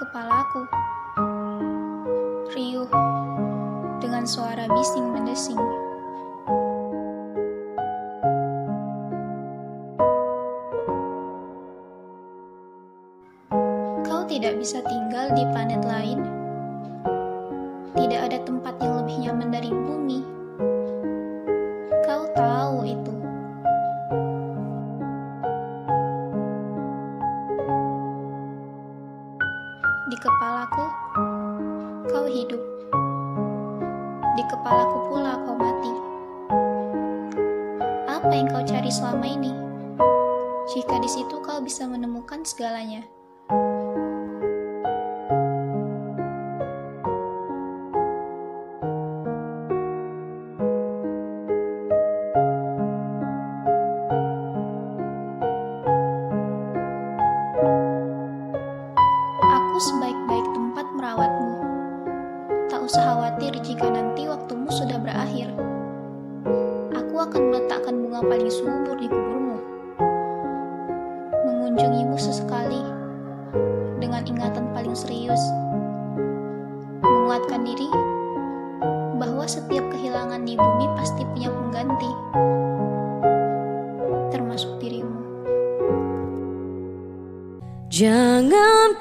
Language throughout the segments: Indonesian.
kepalaku. Riuh dengan suara bising mendesing. Kau tidak bisa tinggal di planet lain. Tidak ada tempat yang lebih nyaman dari bumi. Di kepalaku, kau hidup. Di kepalaku pula kau mati. Apa yang kau cari selama ini? Jika di situ kau bisa menemukan segalanya. Sebaik-baik tempat merawatmu. Tak usah khawatir jika nanti waktumu sudah berakhir. Aku akan meletakkan bunga paling subur di kuburmu. Mengunjungimu sesekali dengan ingatan paling serius. Menguatkan diri bahwa setiap kehilangan di bumi pasti punya pengganti. Termasuk dirimu. Jangan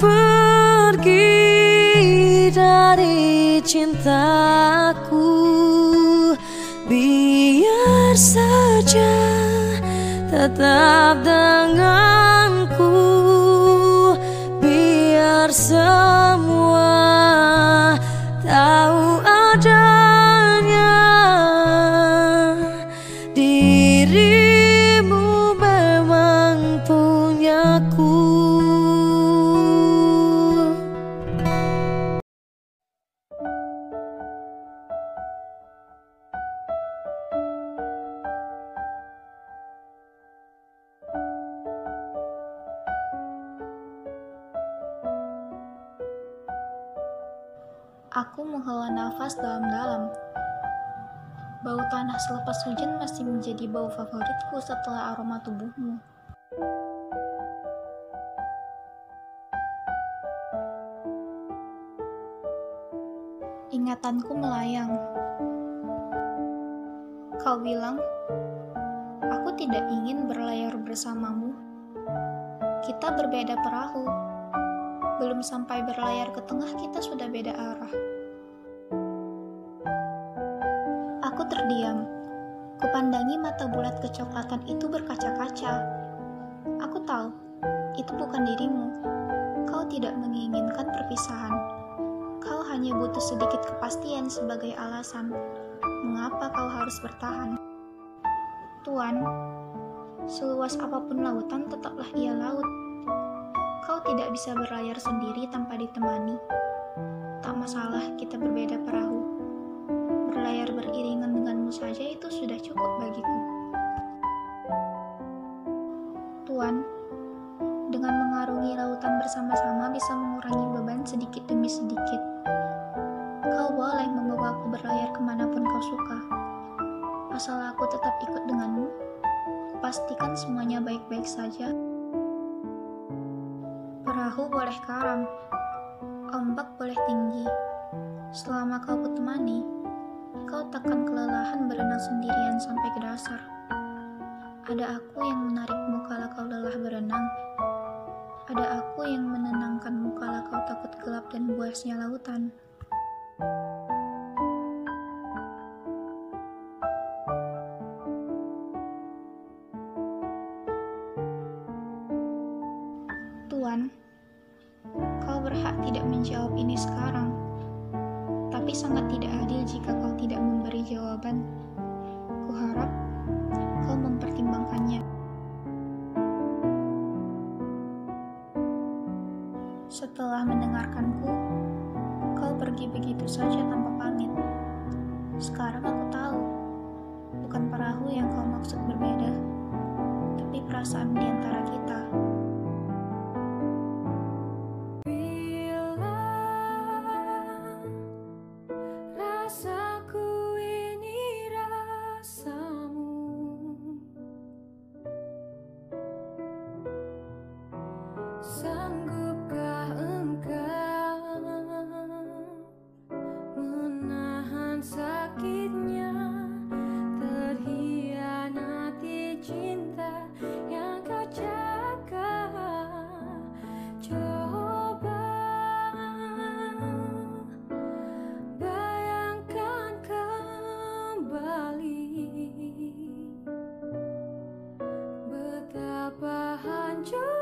pergi dari cintaku. Biar saja tetap denganku. Biar semua tahu adanya Dirimu memang punyaku Aku menghela nafas dalam-dalam. Bau tanah selepas hujan masih menjadi bau favoritku setelah aroma tubuhmu. Ingatanku melayang. Kau bilang, aku tidak ingin berlayar bersamamu. Kita berbeda perahu. Belum sampai berlayar ke tengah, kita sudah beda arah. Aku terdiam. Kupandangi mata bulat kecoklatan itu berkaca-kaca. Aku tahu, itu bukan dirimu. Kau tidak menginginkan perpisahan. Kau hanya butuh sedikit kepastian sebagai alasan mengapa kau harus bertahan. Tuan, seluas apa pun lautan tetaplah ia laut. Kau tidak bisa berlayar sendiri tanpa ditemani. Tak masalah kita berbeda perahu. Berlayar beriringan denganmu saja itu sudah cukup bagiku. Tuan, dengan mengarungi lautan bersama-sama bisa mengurangi beban sedikit demi sedikit. Kau boleh membawaku berlayar ke mana pun kau suka. Asal aku tetap ikut denganmu, pastikan semuanya baik-baik saja. Perahu boleh karam, ombak boleh tinggi. Selama kau kutemani, kau takkan kelelahan berenang sendirian sampai ke dasar. Ada aku yang menarikmu kala kau lelah berenang. Ada aku yang menenangkanmu kala kau takut gelap dan buasnya lautan. Tidak menjawab ini sekarang. Tapi sangat tidak adil jika kau tidak memberi jawaban. Kuharap kau mempertimbangkannya. Setelah mendengarkanku, kau pergi begitu saja tanpa pamit. Sekarang aku tahu, bukan perahu yang kau maksud berbeda, tapi perasaan di joy.